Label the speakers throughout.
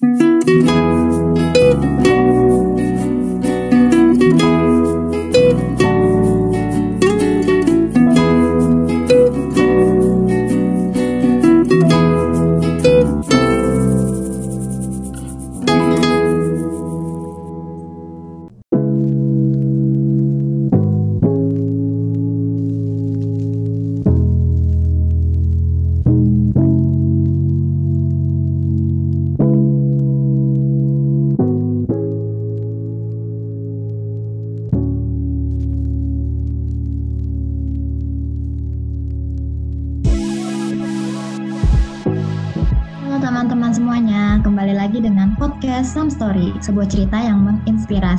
Speaker 1: podcast sebuah cerita yang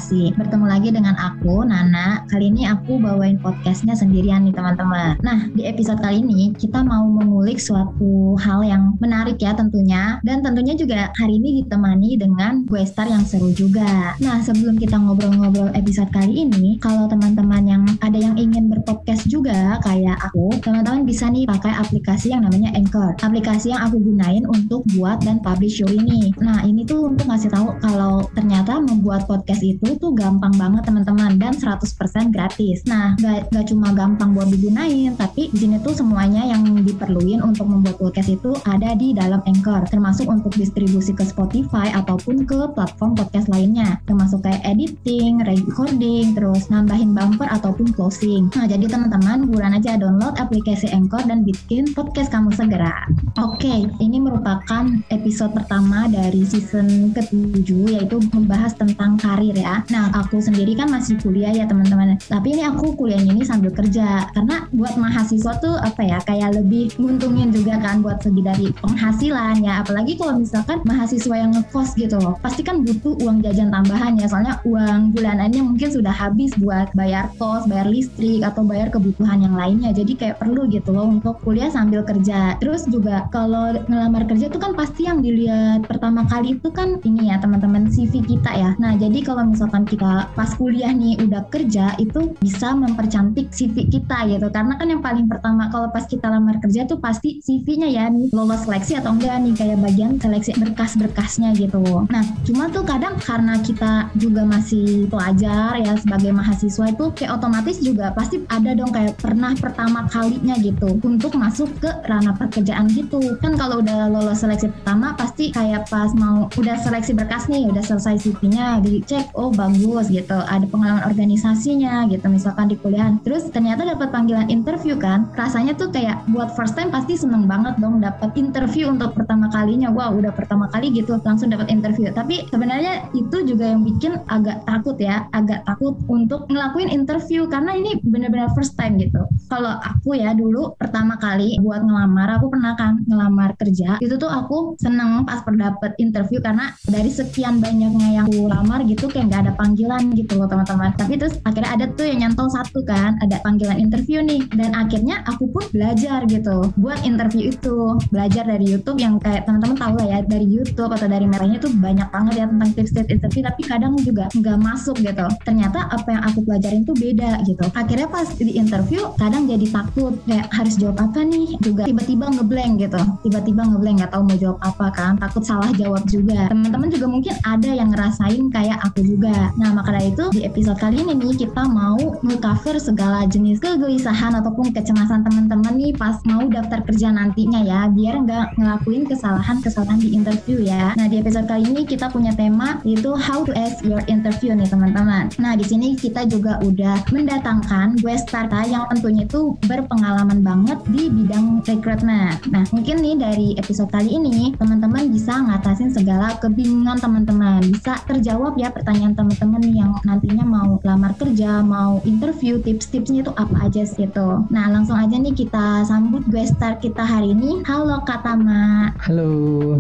Speaker 1: menginspirasi. Bertemu lagi dengan aku, Nana. Kali ini aku bawain podcastnya sendirian nih teman-teman. Nah, di episode kali ini kita mau mengulik suatu hal yang menarik ya tentunya. Dan tentunya juga hari ini ditemani dengan gue star yang seru juga. Nah, sebelum kita ngobrol-ngobrol episode kali ini, kalau teman-teman yang ada yang ingin berpodcast juga kayak aku, teman-teman bisa nih pakai aplikasi yang namanya Anchor. Aplikasi yang aku gunain untuk buat dan publish show ini. Nah, ini tuh untuk ngasih tahu kalau ternyata membuat podcast itu tuh gampang banget teman-teman dan 100% gratis. Nah, gak, gak cuma gampang buat digunain, tapi di sini tuh semuanya yang diperluin untuk membuat podcast itu ada di dalam Anchor, termasuk untuk distribusi ke Spotify ataupun ke platform podcast lainnya, termasuk kayak editing, recording, terus nambahin bumper ataupun closing. Nah, jadi teman-teman buruan aja download aplikasi Anchor dan bikin podcast kamu segera. Oke, okay, ini merupakan episode pertama dari season ketiga yaitu membahas tentang karir ya. Nah, aku sendiri kan masih kuliah ya teman-teman. Tapi ini aku kuliahnya ini sambil kerja karena buat mahasiswa tuh apa ya kayak lebih nguntungin juga kan buat segi dari penghasilan ya. Apalagi kalau misalkan mahasiswa yang ngekos gitu loh. Pasti kan butuh uang jajan tambahan ya. Soalnya uang bulanannya mungkin sudah habis buat bayar kos, bayar listrik atau bayar kebutuhan yang lainnya. Jadi kayak perlu gitu loh untuk kuliah sambil kerja. Terus juga kalau ngelamar kerja tuh kan pasti yang dilihat pertama kali itu kan ini ya teman-teman CV kita ya. Nah jadi kalau misalkan kita pas kuliah nih udah kerja itu bisa mempercantik CV kita gitu. Karena kan yang paling pertama kalau pas kita lamar kerja tuh pasti CV-nya ya nih lolos seleksi atau enggak nih kayak bagian seleksi berkas-berkasnya gitu. Nah cuma tuh kadang karena kita juga masih pelajar ya sebagai mahasiswa itu kayak otomatis juga pasti ada dong kayak pernah pertama kalinya gitu untuk masuk ke ranah pekerjaan gitu. Kan kalau udah lolos seleksi pertama pasti kayak pas mau udah seleksi berkas nih udah selesai CV-nya dicek oh bagus gitu ada pengalaman organisasinya gitu misalkan di kuliah terus ternyata dapat panggilan interview kan rasanya tuh kayak buat first time pasti seneng banget dong dapat interview untuk pertama kalinya. Wow udah pertama kali gitu langsung dapat interview. Tapi sebenarnya itu juga yang bikin agak takut ya agak takut untuk ngelakuin interview karena ini benar-benar first time gitu. Kalau aku ya dulu pertama kali buat ngelamar aku pernah kan ngelamar kerja itu tuh aku seneng pas dapat interview karena dari sekian banyaknya yang aku lamar gitu kayak nggak ada panggilan gitu loh teman-teman. Tapi terus akhirnya ada tuh yang nyantol satu kan ada panggilan interview nih. Dan akhirnya aku pun belajar gitu buat interview itu. Belajar dari YouTube yang kayak teman-teman tahu lah ya dari YouTube atau dari merahnya tuh banyak banget ya tentang tips-tips interview tapi kadang juga nggak masuk gitu. Ternyata apa yang aku pelajarin tuh beda gitu. Akhirnya pas di interview kadang jadi takut. Kayak harus jawab apa nih? Juga tiba-tiba ngeblank gitu. Tiba-tiba ngeblank nggak tahu mau jawab apa kan. Takut salah jawab juga. Teman-teman juga juga mungkin ada yang ngerasain kayak aku juga. Nah, maka dari itu di episode kali ini nih kita mau nge-cover segala jenis kegelisahan ataupun kecemasan teman-teman nih pas mau daftar kerja nantinya ya, biar nggak ngelakuin kesalahan-kesalahan di interview ya. Nah, di episode kali ini kita punya tema yaitu how to ask your interview nih teman-teman. Nah, di sini kita juga udah mendatangkan gue starta yang tentunya itu berpengalaman banget di bidang rekrutmen. Nah, mungkin nih dari episode kali ini teman-teman bisa ngatasin segala kebingungan teman-teman. Bisa terjawab ya pertanyaan teman-teman yang nantinya mau lamar kerja, mau interview, tips-tipsnya itu apa aja sih itu. Nah langsung aja nih kita sambut gue star kita hari ini. Halo Kak Tama.
Speaker 2: Halo.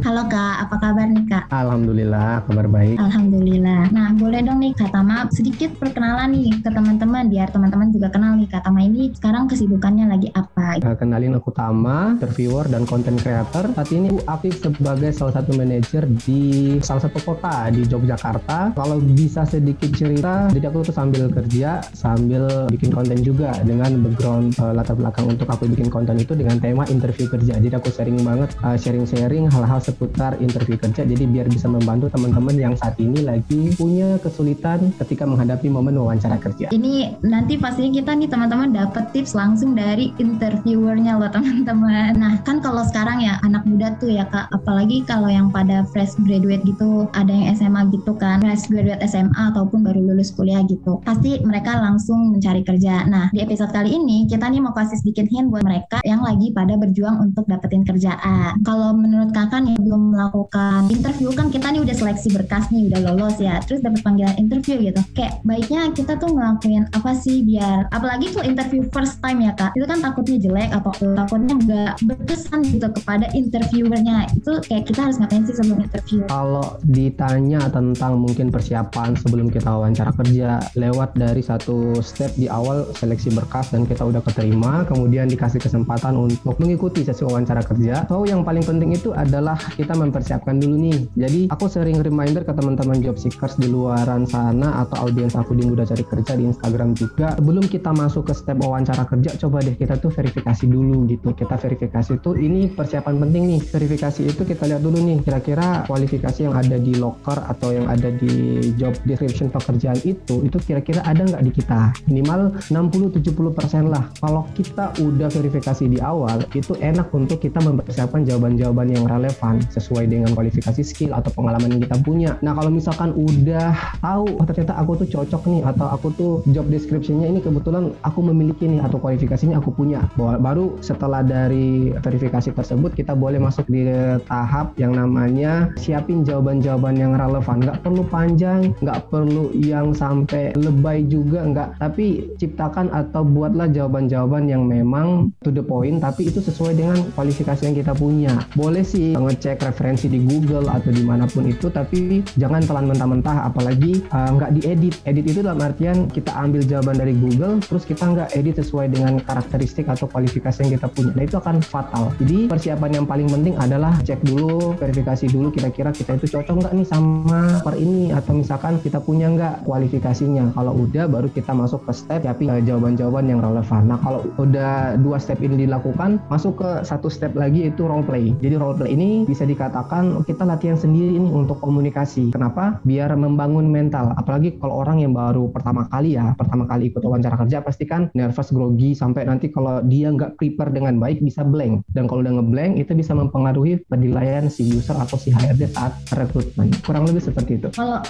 Speaker 1: Halo Kak, apa kabar nih Kak?
Speaker 2: Alhamdulillah, kabar baik.
Speaker 1: Alhamdulillah. Nah boleh dong nih Kak Tama sedikit perkenalan nih ke teman-teman biar teman-teman juga kenal nih Kak Tama ini sekarang kesibukannya lagi apa?
Speaker 2: Uh, kenalin aku Tama, interviewer dan content creator. Saat ini aku aktif sebagai salah satu manajer di salah satu kota di Yogyakarta. Kalau bisa sedikit cerita, jadi aku tuh sambil kerja, sambil bikin konten juga dengan background uh, latar belakang untuk aku bikin konten itu dengan tema interview kerja. Jadi aku sering banget uh, sharing-sharing hal-hal seputar interview kerja. Jadi biar bisa membantu teman-teman yang saat ini lagi punya kesulitan ketika menghadapi momen wawancara kerja.
Speaker 1: Ini nanti pastinya kita nih teman-teman dapat tips langsung dari interviewernya loh teman-teman. Nah kan kalau sekarang ya anak muda tuh ya kak, apalagi kalau yang pada fresh graduate gitu, ada yang SMA gitu kan, fresh graduate SMA ataupun baru lulus kuliah gitu, pasti mereka langsung mencari kerja. Nah di episode kali ini kita nih mau kasih sedikit hint buat mereka yang lagi pada berjuang untuk dapetin kerjaan. Kalau menurut kakak nih belum melakukan interview kan kita nih udah seleksi berkas nih udah lolos ya, terus dapat panggilan interview gitu. Kayak baiknya kita tuh ngelakuin apa sih biar apalagi tuh interview first time ya kak, itu kan takutnya jelek atau takutnya nggak berkesan gitu kepada interviewernya. Itu kayak kita harus ngapain sih sebelum interview?
Speaker 2: Kalau ditanya tentang mungkin persiapan sebelum kita wawancara kerja lewat dari satu step di awal seleksi berkas dan kita udah keterima, kemudian dikasih kesempatan untuk mengikuti sesi wawancara kerja. So yang paling penting itu adalah kita mempersiapkan dulu nih. Jadi aku sering reminder ke teman-teman job seekers di luaran sana atau audiens aku di Muda Cari Kerja di Instagram juga. Sebelum kita masuk ke step wawancara kerja, coba deh kita tuh verifikasi dulu gitu. Kita verifikasi tuh ini persiapan penting nih. Verifikasi itu kita lihat dulu nih kira-kira kualifikasi yang ada di locker atau yang ada di job description pekerjaan itu itu kira-kira ada nggak di kita. Minimal 60-70% lah. Kalau kita udah verifikasi di awal itu enak untuk kita mempersiapkan jawaban-jawaban yang relevan sesuai dengan kualifikasi skill atau pengalaman yang kita punya. Nah kalau misalkan udah tahu oh ternyata aku tuh cocok nih atau aku tuh job descriptionnya ini kebetulan aku memiliki nih atau kualifikasinya aku punya. Baru setelah dari verifikasi tersebut kita boleh masuk di tahap yang namanya siapin jawaban-jawaban yang relevan. Nggak perlu panjang, nggak perlu yang sampai lebay juga nggak. Tapi ciptakan atau buatlah jawaban-jawaban yang memang to the point tapi itu sesuai dengan kualifikasi yang kita punya. Boleh sih ngecek referensi di Google atau di mana pun itu tapi jangan telan mentah-mentah apalagi uh, nggak diedit. Edit itu dalam artian kita ambil jawaban dari Google terus kita nggak edit sesuai dengan karakteristik atau kualifikasi yang kita punya. Nah itu akan fatal. Jadi persiapan yang paling penting adalah cek dulu, verifikasi dulu kira-kira kita itu cocok nggak nih sama per ini atau misalkan kita punya nggak kualifikasinya. Kalau udah baru kita masuk ke step tapi jawaban-jawaban yang relevan. Nah kalau udah dua step ini dilakukan, masuk ke satu step lagi itu role play. Jadi role play ini bisa dikatakan kita latihan sendiri ini untuk komunikasi. Kenapa? Biar membangun mental. Apalagi kalau orang yang baru pertama kali ya, pertama kali ikut wawancara kerja pasti kan nervous, grogi sampai nanti kalau dia nggak prepare dengan baik bisa blank. Dan kalau udah ngeblank itu bisa mempengaruhi penilaian si user atau si HRD saat rekrutmen. Kurang lebih seperti itu.
Speaker 1: Kalau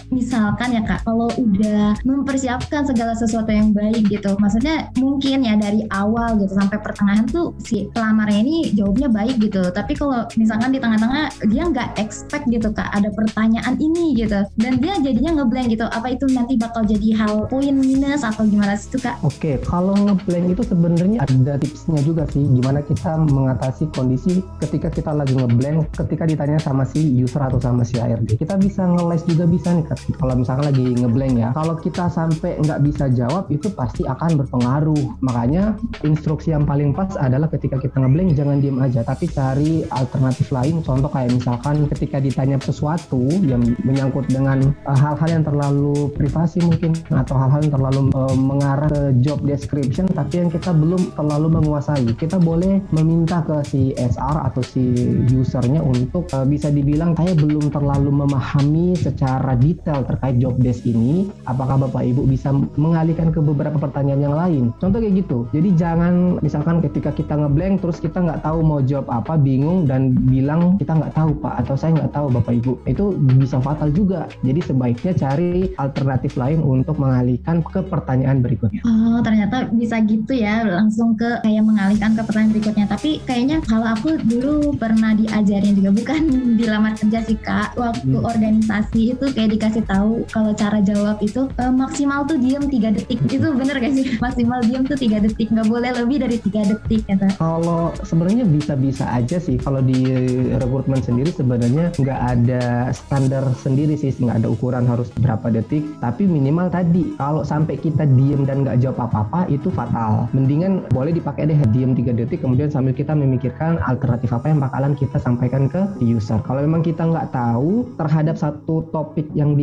Speaker 1: misalkan ya kak, kalau udah mempersiapkan segala sesuatu yang baik gitu, maksudnya mungkin ya dari awal gitu sampai pertengahan tuh si pelamarnya ini jawabnya baik gitu. Tapi kalau misalkan di tengah-tengah dia nggak expect gitu kak ada pertanyaan ini gitu, dan dia jadinya ngeblank gitu. Apa itu nanti bakal jadi hal poin minus atau gimana sih kak?
Speaker 2: Oke, kalau ngeblank itu sebenarnya ada tipsnya juga sih. Gimana kita mengatasi kondisi ketika kita lagi ngeblank, ketika ditanya sama si user atau sama si HRD. Kita bisa ngeles juga bisa nih kalau misalkan lagi ngeblank ya. Kalau kita sampai nggak bisa jawab itu pasti akan berpengaruh. Makanya instruksi yang paling pas adalah ketika kita ngeblank jangan diem aja tapi cari alternatif lain. Contoh kayak misalkan ketika ditanya sesuatu yang menyangkut dengan eh, hal-hal uh, yang terlalu privasi mungkin atau hal-hal yang terlalu uh, mengarah ke job description tapi yang kita belum terlalu menguasai. Kita boleh meminta ke si SR atau si usernya untuk uh, bisa dibilang saya belum terlalu memahami secara detail terkait job desk ini. Apakah Bapak Ibu bisa mengalihkan ke beberapa pertanyaan yang lain? Contoh kayak gitu. Jadi jangan misalkan ketika kita ngeblank terus kita nggak tahu mau jawab apa, bingung dan bilang kita nggak tahu Pak atau saya nggak tahu Bapak Ibu. Itu bisa fatal juga. Jadi sebaiknya cari alternatif lain untuk mengalihkan ke pertanyaan berikutnya.
Speaker 1: Oh ternyata bisa gitu ya langsung ke kayak mengalihkan ke pertanyaan berikutnya. Tapi kayaknya kalau aku dulu pernah diajarin juga bukan di lamar kerja sih kak. Waktu hmm. organisasi itu kayak dikasih tahu kalau cara jawab itu uh, maksimal tuh diem tiga detik. Itu bener gak sih? Maksimal diem tuh tiga detik. Nggak boleh lebih dari tiga detik kata.
Speaker 2: Kalau sebenarnya bisa-bisa aja sih. Kalau di rekrutmen sendiri sebenarnya nggak ada standar sendiri sih. Nggak ada ukuran harus berapa detik. Tapi minimal tadi kalau sampai kita diem dan nggak jawab apa-apa itu fatal. Mendingan boleh dipakai deh diem tiga detik kemudian sambil kita memikirkan alternatif apa yang bakalan kita sampaikan ke user. Kalau memang kita nggak tahu terhadap satu topik yang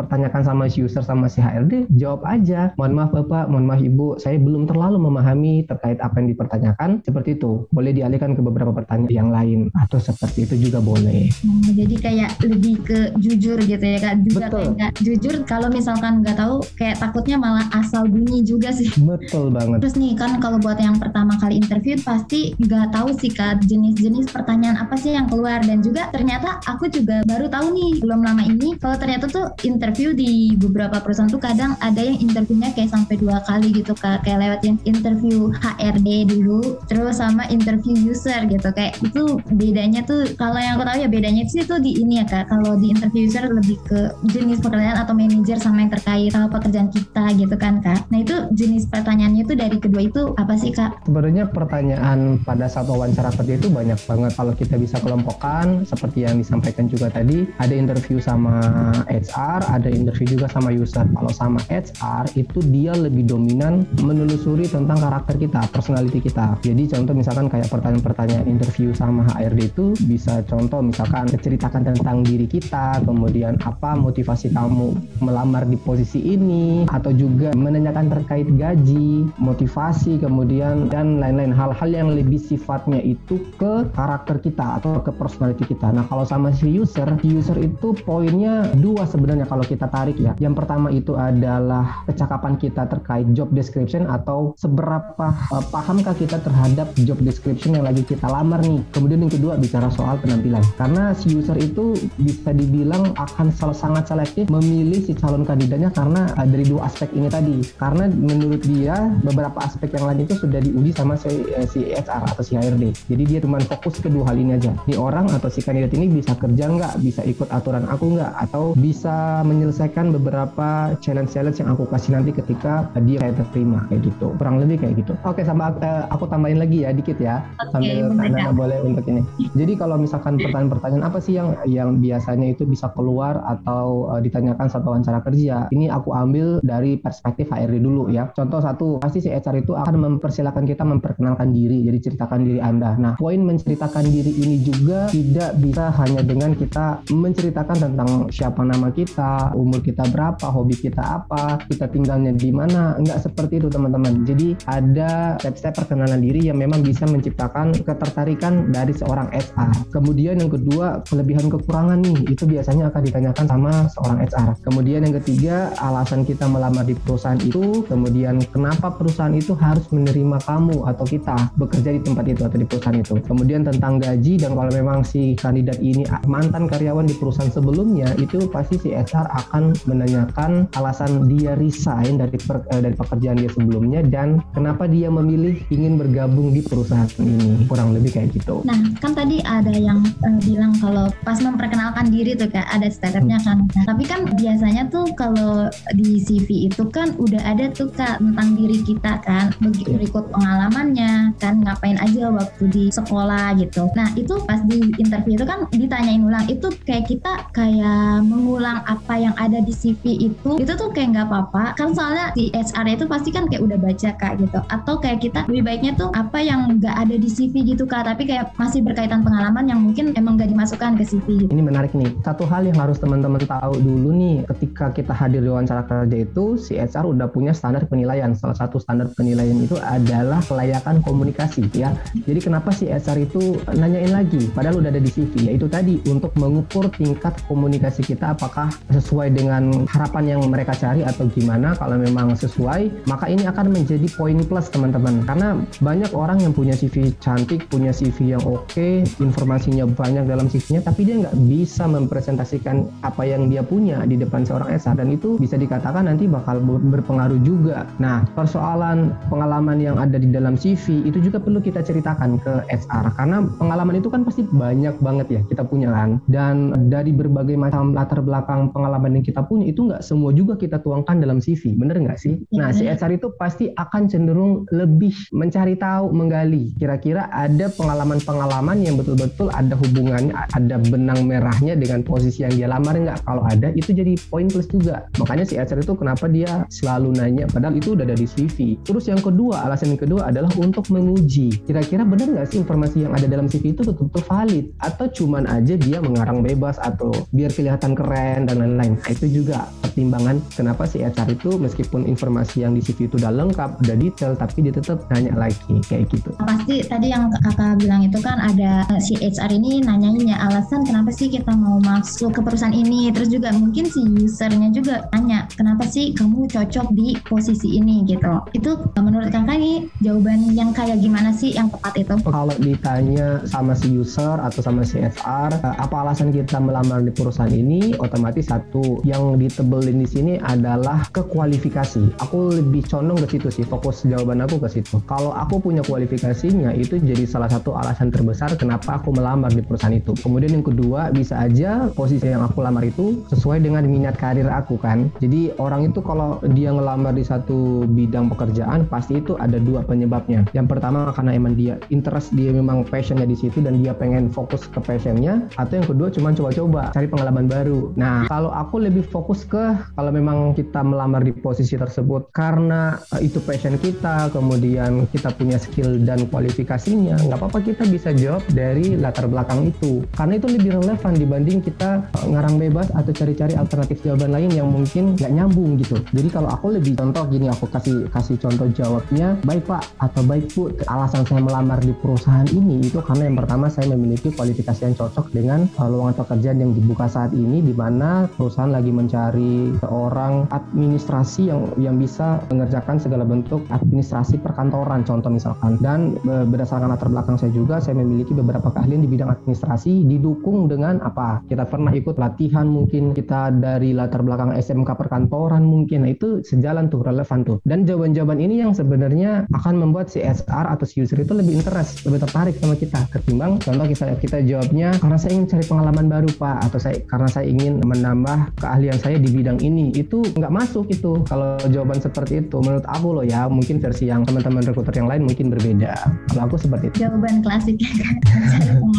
Speaker 2: dipertanyakan sama si user sama si HRD, jawab aja. Mohon maaf Bapak, mohon maaf Ibu, saya belum terlalu memahami terkait apa yang dipertanyakan. Seperti itu. Boleh dialihkan ke beberapa pertanyaan yang lain atau seperti itu juga boleh.
Speaker 1: Oh, jadi kayak lebih ke jujur gitu ya Kak. Juga
Speaker 2: Betul.
Speaker 1: kayak jujur kalau misalkan nggak tahu kayak takutnya malah asal bunyi juga sih.
Speaker 2: Betul banget.
Speaker 1: Terus nih kan kalau buat yang pertama kali interview pasti nggak tahu sih kak jenis-jenis pertanyaan apa sih yang keluar dan juga ternyata aku juga baru tahu nih belum lama ini kalau ternyata tuh interview di beberapa perusahaan tuh kadang ada yang interviewnya kayak sampai dua kali gitu kak. Kayak lewatin interview HRD dulu terus sama interview user gitu. Kayak itu bedanya tuh kalau yang aku tahu ya bedanya sih itu di ini ya kak. Kalau di interview user lebih ke jenis pekerjaan atau manajer sama yang terkait sama pekerjaan kita gitu kan kak. Nah itu jenis pertanyaannya itu dari kedua itu apa sih kak?
Speaker 2: Sebenarnya pertanyaan pada saat wawancara kerja itu banyak banget. Kalau kita bisa kelompokkan, seperti yang disampaikan juga tadi, ada interview sama HR, ada interview juga sama user. Kalau sama HR itu dia lebih dominan menelusuri tentang karakter kita, personality kita. Jadi contoh misalkan kayak pertanyaan-pertanyaan interview sama HRD itu bisa contoh misalkan ceritakan tentang diri kita, kemudian apa motivasi kamu melamar di posisi ini, atau juga menanyakan terkait gaji, motivasi, kemudian dan lain-lain hal-hal yang lebih sifatnya itu ke karakter kita atau ke personality kita. Nah kalau sama si user, si user itu poinnya dua sebenarnya kalau kita tarik ya. Yang pertama itu adalah kecakapan kita terkait job description atau seberapa uh, pahamkah kita terhadap job description yang lagi kita lamar nih. Kemudian yang kedua bicara soal penampilan. Karena si user itu bisa dibilang akan sangat selektif memilih si calon kandidatnya karena uh, dari dua aspek ini tadi. Karena menurut dia beberapa aspek yang lain itu sudah diuji sama si, eh, si HR atau si HRD. Jadi dia cuma fokus ke dua hal ini aja. Nih orang atau si kandidat ini bisa kerja nggak, bisa ikut aturan aku nggak, atau bisa menyelesaikan beberapa challenge-challenge yang aku kasih nanti ketika dia saya terima kayak gitu. Kurang lebih kayak gitu. Oke, sama eh, aku tambahin lagi ya dikit ya.
Speaker 1: Oke,
Speaker 2: Sambil
Speaker 1: Kak.
Speaker 2: boleh untuk ini. Jadi kalau misalkan pertanyaan-pertanyaan apa sih yang yang biasanya itu bisa keluar atau eh, ditanyakan saat wawancara kerja? Ini aku ambil dari perspektif HRD dulu ya. Contoh satu, pasti si HR itu akan mempersilahkan kita memperkenalkan diri, jadi ceritakan diri Anda. Nah, poin menceritakan diri ini juga tidak bisa hanya dengan kita menceritakan tentang siapa nama kita, umur kita berapa, hobi kita apa, kita tinggalnya di mana. Enggak seperti itu teman-teman. Jadi ada step-step perkenalan diri yang memang bisa menciptakan ketertarikan dari seorang HR. Kemudian yang kedua, kelebihan kekurangan nih, itu biasanya akan ditanyakan sama seorang HR. Kemudian yang ketiga, alasan kita melamar di perusahaan itu, kemudian kenapa perusahaan itu harus menerima kamu atau kita bekerja di tempat itu atau di perusahaan itu. Kemudian tentang gaji dan kalau memang si kandidat ini mantan karyawan di perusahaan sebelumnya, itu pasti si HR akan menanyakan alasan dia resign dari per- eh, dari pekerjaan dia sebelumnya dan kenapa dia memilih ingin bergabung di perusahaan ini. Kurang lebih kayak gitu.
Speaker 1: Nah, kan tadi ada yang eh, bilang kalau pas memperkenalkan diri tuh kak ada stepnya kan. Nah, tapi kan biasanya tuh kalau di CV itu kan udah ada tuh kak tentang diri kita kan,
Speaker 2: Iya.
Speaker 1: berikut pengalamannya kan ngapain aja waktu di sekolah gitu. Nah itu pas di interview itu kan ditanyain ulang itu kayak kita kayak mengulang apa yang ada di CV itu itu tuh kayak nggak apa-apa kan soalnya di HR itu pasti kan kayak udah baca kak gitu atau kayak kita lebih baiknya tuh apa yang nggak ada di CV gitu kak tapi kayak masih berkaitan pengalaman yang mungkin emang nggak dimasukkan ke CV gitu.
Speaker 2: Ini menarik nih. Satu hal yang harus teman-teman tahu dulu nih, ketika kita hadir di wawancara kerja itu, si HR udah punya standar penilaian. Salah satu standar penilaian itu adalah kelayakan komunikasi ya. Jadi kenapa si HR itu nanyain lagi? Padahal udah ada di CV. Yaitu tadi untuk mengukur tingkat komunikasi kita apakah sesuai dengan harapan yang mereka cari atau gimana. Kalau memang sesuai, maka ini akan menjadi poin plus teman-teman. Karena banyak orang yang punya CV cantik, punya CV yang oke, informasinya banyak dalam CV-nya, tapi dia nggak bisa mempresentasikan apa yang dia punya di depan seorang HR dan itu bisa dikatakan nanti bakal ber- berpengaruh juga. Nah, persoalan pengalaman yang ada di dalam CV itu juga perlu kita ceritakan ke HR karena pengalaman itu kan pasti banyak banget ya kita punya kan. Dan dari berbagai macam latar belakang pengalaman yang kita punya itu nggak semua juga kita tuangkan dalam CV, bener nggak sih?
Speaker 1: Iya,
Speaker 2: Nah, si
Speaker 1: bener.
Speaker 2: HR itu pasti akan cenderung lebih mencari tahu, menggali. Kira-kira ada pengalaman-pengalaman yang betul-betul ada hubungannya, ada benang merahnya dengan posisi yang dia lamar nggak? Kalau ada, itu jadi poin plus juga. Makanya si HR itu kenapa dia selalu nanya, padahal itu udah ada di CV. Terus yang kedua, alasan yang kedua adalah untuk menguji. Kira-kira benar nggak sih informasi yang ada dalam CV itu betul betul-betul valid atau cuman aja dia mengarang bebas atau biar kelihatan keren dan lain-lain. Nah, itu juga pertimbangan kenapa si HR itu meskipun informasi yang di CV itu udah lengkap, udah detail, tapi dia tetap nanya lagi kayak gitu.
Speaker 1: Pasti tadi yang kakak bilang itu kan ada eh, si HR ini nanyain ya alasan kenapa sih kita mau masuk ke perusahaan ini, terus juga mungkin si usernya juga nanya kenapa sih kamu cocok di posisi ini gitu. Itu menurut kakak ini jawaban yang kayak gimana sih yang tepat itu?
Speaker 2: Kalau ditanya sama si user atau sama si HR, eh, apa alasan kita melamar di perusahaan ini? Otomatis satu yang ditebelin di sini adalah kekualifikasi. Aku lebih condong ke situ sih, fokus jawaban aku ke situ. Kalau aku punya kualifikasinya, itu jadi salah satu alasan terbesar kenapa aku melamar di perusahaan itu. Kemudian yang kedua, bisa aja posisi yang aku lamar itu sesuai dengan minat karir aku kan. Jadi orang itu kalau dia ngelamar di satu bidang pekerjaan, pasti itu ada dua penyebabnya. Yang pertama karena emang dia interest, dia memang passionnya di situ dan dia pengen fokus ke passionnya. Atau yang kedua cuma coba-coba cari pengalaman baru. Nah, kalau aku lebih fokus ke kalau memang kita melamar di posisi tersebut karena uh, itu passion kita, kemudian kita punya skill dan kualifikasinya, nggak apa-apa kita bisa jawab dari latar belakang itu. Karena itu lebih relevan dibanding kita uh, ngarang bebas atau cari-cari alternatif jawaban lain yang mungkin nggak nyambung gitu. Jadi kalau aku lebih contoh gini, aku kasih kasih contoh jawabnya, baik pak atau baik bu, alasan saya melamar di perusahaan ini itu karena yang pertama saya memiliki kualifikasi yang cocok dengan uh, lowongan pekerjaan yang dibuka saat ini, di mana lagi mencari seorang administrasi yang yang bisa mengerjakan segala bentuk administrasi perkantoran contoh misalkan. Dan berdasarkan latar belakang saya juga saya memiliki beberapa keahlian di bidang administrasi didukung dengan apa? Kita pernah ikut latihan mungkin kita dari latar belakang SMK perkantoran mungkin. Nah, itu sejalan tuh relevan tuh. Dan jawaban-jawaban ini yang sebenarnya akan membuat si atau si user itu lebih interest lebih tertarik sama kita ketimbang contoh kita kita jawabnya karena saya ingin cari pengalaman baru pak atau saya karena saya ingin menambah keahlian saya di bidang ini itu nggak masuk itu. Kalau jawaban seperti itu menurut aku loh ya mungkin versi yang teman-teman rekruter yang lain mungkin berbeda. Kalau aku seperti itu.
Speaker 1: Jawaban klasik kan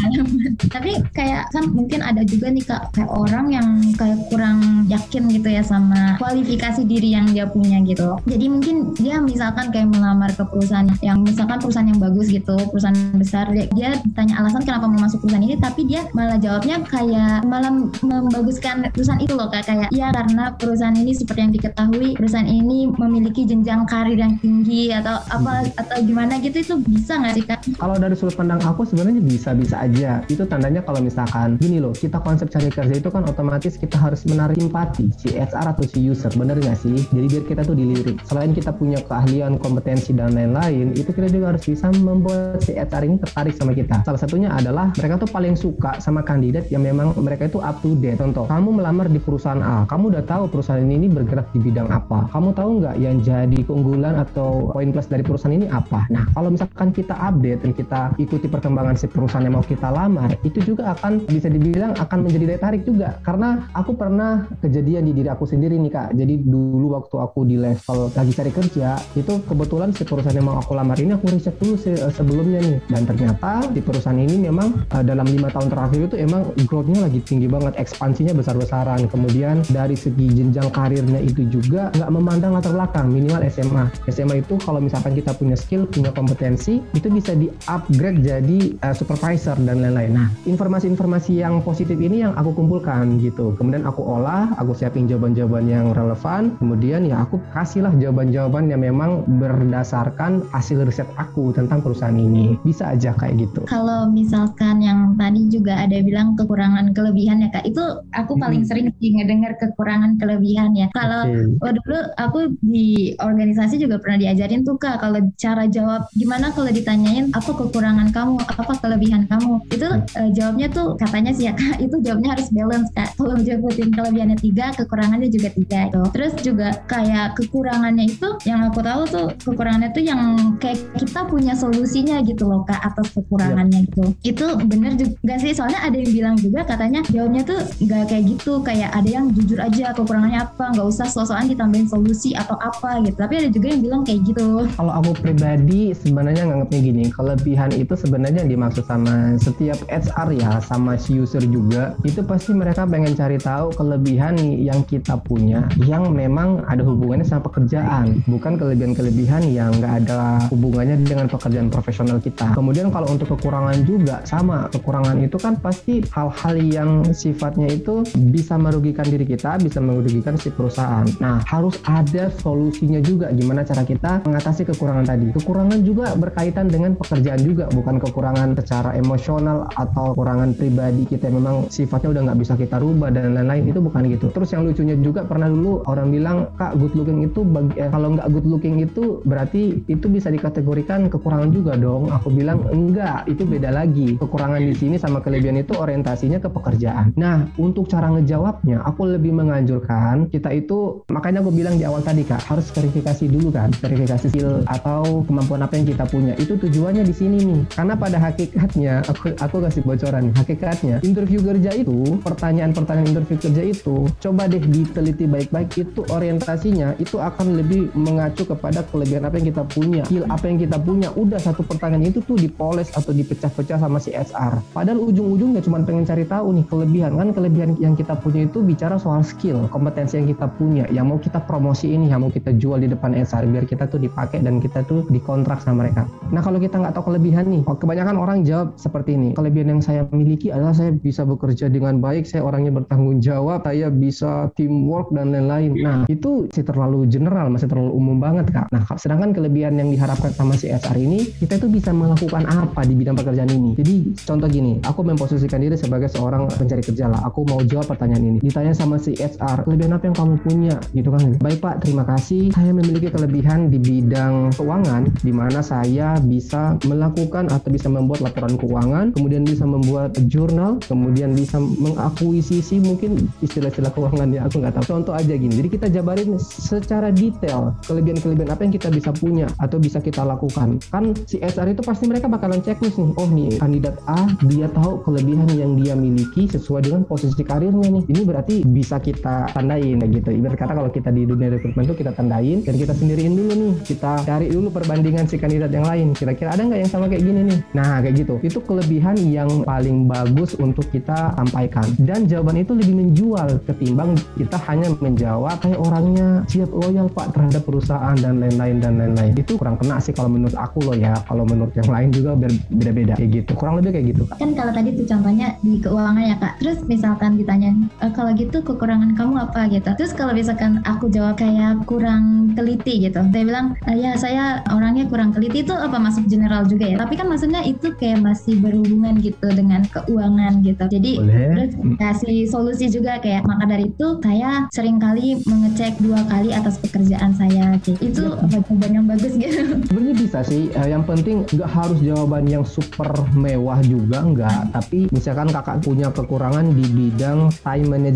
Speaker 1: tapi kayak kan mungkin ada juga nih kak kayak orang yang kayak kurang yakin gitu ya sama kualifikasi diri yang dia punya gitu. Jadi mungkin dia misalkan kayak melamar ke perusahaan yang misalkan perusahaan yang bagus gitu perusahaan besar dia, dia tanya alasan kenapa mau masuk perusahaan ini tapi dia malah jawabnya kayak malah membaguskan perusahaan itu loh kak kayak ya karena perusahaan ini seperti yang diketahui perusahaan ini memiliki jenjang karir yang tinggi atau apa hmm. atau gimana gitu itu bisa nggak sih kak?
Speaker 2: Kalau dari sudut pandang aku sebenarnya bisa-bisa aja. Itu tandanya kalau misalkan gini loh, kita konsep cari kerja itu kan otomatis kita harus menarik simpati si HR atau si user, bener nggak sih? Jadi biar kita tuh dilirik. Selain kita punya keahlian, kompetensi dan lain-lain, itu kita juga harus bisa membuat si HR ini tertarik sama kita. Salah satunya adalah mereka tuh paling suka sama kandidat yang memang mereka itu up to date. Contoh, kamu melamar di perusahaan A, kamu udah tahu perusahaan ini bergerak di bidang apa. Kamu tahu nggak yang jadi keunggulan atau poin plus dari perusahaan ini apa? Nah, kalau misalkan kita update dan kita ikuti perkembangan si perusahaan yang mau kita lamar, itu juga akan bisa dibilang akan menjadi daya tarik juga. Karena aku pernah kejadian di diri aku sendiri nih kak. Jadi dulu waktu aku di level lagi cari kerja, itu kebetulan si perusahaan yang mau aku lamar ini aku riset dulu se sebelumnya nih. Dan ternyata di perusahaan ini memang uh, dalam lima tahun terakhir itu emang growth-nya lagi tinggi banget, ekspansinya besar-besaran. Kemudian dari segi jenjang karirnya itu juga nggak memandang latar belakang minimal SMA SMA itu kalau misalkan kita punya skill punya kompetensi itu bisa di upgrade jadi uh, supervisor dan lain-lain. Nah informasi-informasi yang positif ini yang aku kumpulkan gitu. Kemudian aku olah aku siapin jawaban-jawaban yang relevan. Kemudian ya aku kasihlah jawaban-jawaban yang memang berdasarkan hasil riset aku tentang perusahaan ini. Bisa aja kayak gitu.
Speaker 1: Kalau misalkan yang tadi juga ada bilang kekurangan kelebihan ya kak itu aku paling hmm. sering ngedengar kekurangan kelebihan ya. Kalau okay. dulu aku di organisasi juga pernah diajarin tuh kak kalau cara jawab gimana kalau ditanyain apa kekurangan kamu? Apa kelebihan kamu? Itu uh, jawabnya tuh katanya sih ya kak itu jawabnya harus balance kak. Kalau jawatin kelebihannya tiga kekurangannya juga tiga itu terus juga kayak kekurangannya itu yang aku tahu tuh kekurangannya tuh yang kayak kita punya solusinya gitu loh kak atas kekurangannya yeah. gitu. Itu bener juga sih soalnya ada yang bilang juga katanya jawabnya tuh nggak kayak gitu kayak ada yang jujur aja kekurangannya apa nggak usah sosokan ditambahin solusi atau apa gitu. Tapi ada juga yang bilang kayak gitu.
Speaker 2: Kalau aku pribadi sebenarnya nganggapnya gini kelebihan itu sebenarnya dimaksud sama setiap HR ya sama si user juga itu pasti mereka pengen cari tahu kelebihan yang kita punya yang memang ada hubungannya sama pekerjaan bukan kelebihan-kelebihan yang nggak ada hubungannya dengan pekerjaan profesional kita. Kemudian kalau untuk kekurangan juga sama kekurangan itu kan pasti hal-hal yang sifatnya itu bisa merugikan diri kita bisa merugikan si perusahaan. Nah harus ada solusinya juga gimana cara kita mengatasi kekurangan tadi. Kekurangan juga berkaitan dengan pekerjaan juga bukan kekurangan secara emosional atau kekurangan pribadi kita memang sifatnya udah nggak bisa kita rubah dan lain-lain itu bukan gitu. Terus yang lucunya juga pernah dulu orang bilang kak good looking itu bagi, eh, kalau nggak good looking itu berarti itu bisa dikategorikan kekurangan juga dong. Aku bilang enggak itu beda lagi. Kekurangan di sini sama kelebihan itu orientasinya ke pekerjaan. Nah untuk cara ngejawabnya aku lebih menganjurkan kita itu makanya aku bilang di awal tadi kak harus verifikasi dulu kan verifikasi skill atau kemampuan apa yang kita punya. Itu tujuannya di sini nih. Karena pada hakikatnya aku aku kasih bocoran hakikatnya interview kerja itu pertanyaan-pertanyaan interview kerja itu coba deh diteliti baik-baik itu orientasinya itu akan lebih mengacu kepada kelebihan apa yang kita punya skill apa yang kita punya. Udah satu pertanyaan itu tuh dipoles atau dipecah-pecah sama si HR padahal ujung-ujungnya cuma pengen cari tahu nih kelebihan kan kelebihan yang kita punya itu bicara soal skill kompetensi yang kita punya yang mau kita promosi ini yang mau kita jual di depan HR biar kita tuh dipakai dan kita tuh dikontrak sama mereka. Nah kalau kita nggak tahu kelebihan nih kebanyakan orang jawab seperti ini kelebihan yang saya miliki adalah saya bisa bekerja dengan baik saya orangnya bertanggung jawab saya bisa teamwork dan lain-lain. Nah itu masih terlalu general masih terlalu umum banget kak. Nah sedangkan kelebihan yang diharapkan sama si HR ini kita itu bisa melakukan apa di bidang pekerjaan ini? Jadi contoh gini aku memposisikan diri sebagai seorang pencari kerja lah. Aku mau jawab pertanyaan ini ditanya sama si HR kelebihan apa yang kamu punya gitu kan baik pak terima kasih saya memiliki kelebihan di bidang keuangan di mana saya bisa melakukan atau bisa membuat laporan keuangan kemudian bisa membuat jurnal kemudian bisa mengakuisisi mungkin istilah-istilah keuangan ya aku nggak tahu contoh aja gini jadi kita jabarin secara detail kelebihan-kelebihan apa yang kita bisa punya atau bisa kita lakukan. Kan si HR itu pasti mereka bakalan checklist nih. Oh nih kandidat A dia tahu kelebihan yang dia miliki sesuai dengan posisi karirnya nih. Ini berarti bisa kita tandain gitu. Ibarat kata kalau kita di dunia rekrutmen itu kita tandain dan kita sendiriin dulu nih. Kita cari dulu perbandingan si kandidat yang lain. Kira-kira ada nggak yang sama kayak gini nih? Nah kayak gitu. Itu kelebihan yang paling bagus untuk kita sampaikan. Dan jawaban itu lebih menjual ketimbang kita hanya menjawab kayak orangnya siap loyal pak terhadap perusahaan dan lain-lain dan lain-lain itu kurang kena sih kalau menurut aku loh ya kalau menurut yang lain juga beda-beda kayak gitu kurang lebih kayak gitu
Speaker 1: kak kan kalau tadi tuh contohnya di keuangan ya kak terus misalkan ditanya e, kalau gitu kekurangan kamu apa gitu terus kalau misalkan aku jawab kayak kurang teliti gitu saya bilang e, ya saya orangnya kurang teliti itu apa masuk general juga ya tapi kan maksudnya itu kayak masih berhubungan gitu dengan keuangan gitu jadi Boleh. terus kasih solusi juga kayak maka dari itu saya sering kali menge ngecek dua kali atas pekerjaan saya gitu. Itu ya. jawaban yang bagus gitu.
Speaker 2: Sebenarnya bisa sih. Eh, yang penting nggak harus jawaban yang super mewah juga nggak. Tapi misalkan kakak punya kekurangan di bidang time management